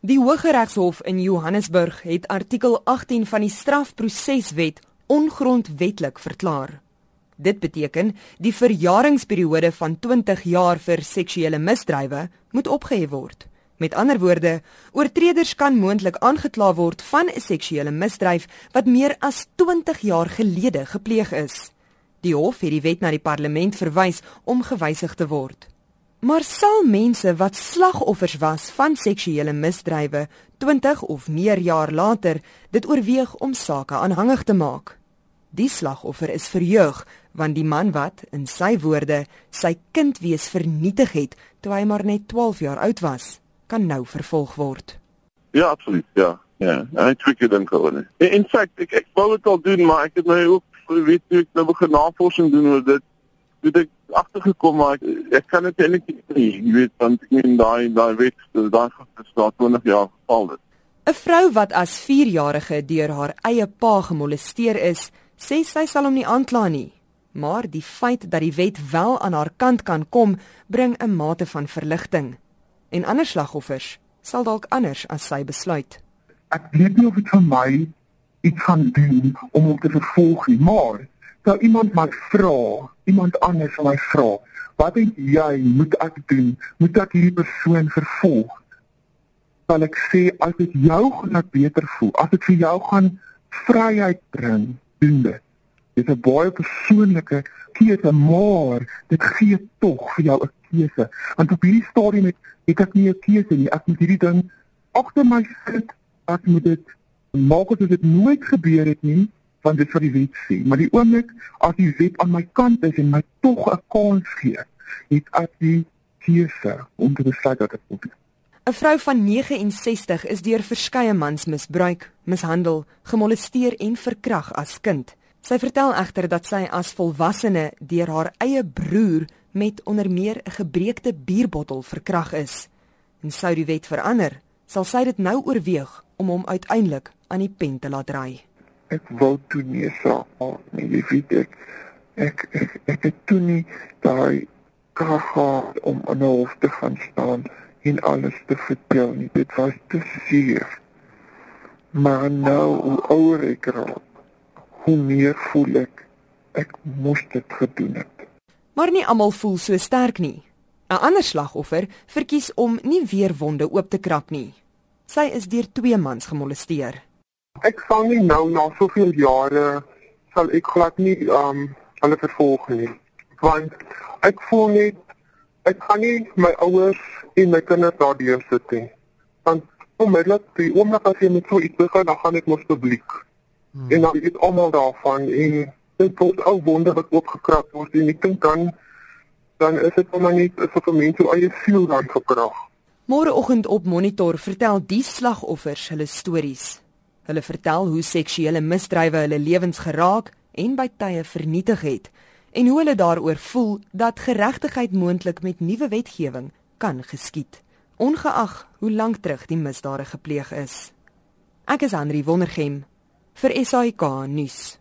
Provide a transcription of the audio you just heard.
Die Hooggeregshof in Johannesburg het artikel 18 van die strafproseswet ongrondwettig verklaar. Dit beteken die verjaringsperiode van 20 jaar vir seksuele misdrywe moet opgehef word. Met ander woorde, oortreders kan moontlik aangekla word van 'n seksuele misdryf wat meer as 20 jaar gelede gepleeg is. Die hof het die wet na die parlement verwys om gewysig te word. Maar sal mense wat slagoffers was van seksuele misdrywe 20 of meer jaar later dit oorweeg om sake aanhangig te maak? Die slagoffer is verheug want die man wat in sy woorde sy kind wees vernietig het toe hy maar net 12 jaar oud was, kan nou vervolg word. Ja, absoluut, ja. Ja, ek dink dit dink oor. In feite ek ek wou dit al doen, maar ek het my ook weet ek nou begin navorsing doen oor dit. Dit ek agtergekom maar ek, ek kan dit eintlik nie jy weet want ek meen daai daai wet daai gestaan 20 jaar geval het 'n vrou wat as 4-jarige deur haar eie pa gemolesteer is sê sy sal hom nie aankla nie. Maar die feit dat die wet wel aan haar kant kan kom bring 'n mate van verligting en ander slagoffers sal dalk anders as sy besluit. Ek weet nie of dit vir my iets gaan doen om hom te vervolg nie maar sou iemand my vra, iemand anders my vra, wat dink jy moet ek doen? Moet ek hierdie persoon vervolg? Sal ek sê as dit jou gaan beter voel, as dit vir jou gaan vryheid bring, doen dit. Dit is 'n baie persoonlike keuse, maar dit gee tog vir jou 'n keuse. Want op hierdie stadium het, het ek nie 'n keuse nie. Ek moet hierdie ding agter my sit. Ek moet dit maak asof dit nooit gebeur het nie van dit wat die wet sê. Maar die oomblik as die wet aan my kant is en my tog 'n kans gee, het ek die keuse om te besluit dat ek moet. 'n Vrou van 69 is deur verskeie mans misbruik, mishandel, gemolesteer en verkragt as kind. Sy vertel egter dat sy as volwassene deur haar eie broer met onder meer 'n gebreekte bierbottel verkragt is. En sou die wet verander, sal sy dit nou oorweeg om hom uiteindelik aan die pen te laat ry ek wou toe nie saak maak nie. Jy weet ek ek ek, ek het toe nie daai krag om aan 'n hof te gaan staan en alles te vertel nie. Dit was te seer. Maar nou hoe ouer ek raak, hoe meer voel ek ek moes dit gedoen het. Maar nie almal voel so sterk nie. 'n Ander slagoffer verkies om nie weer wonde oop te krap nie. Sy is deur twee mans gemolesteer. Ek sal nie nou na soveel jare sal ek glad nie um hulle vervolg nie. Want ek voel net ek kan nie my ouers en my kinders daardeur sit nie. Want onmiddellik die oomblik as jy met so iets begin, dan gaan dit mos publiek. Hmm. En dan weet almal daarvan en dit word ou wonder wat oopgekrap word en ek dink dan dan is dit maar net asof 'n mens so eie siel dan gekrag. Môreoggend op monitor vertel die slagoffers hulle stories. Hulle vertel hoe seksuele misdrywe hulle lewens geraak en by tye vernietig het en hoe hulle daaroor voel dat geregtigheid moontlik met nuwe wetgewing kan geskied, ongeag hoe lank terug die misdade gepleeg is. Ek is Henri Wondergem vir SAK nuus.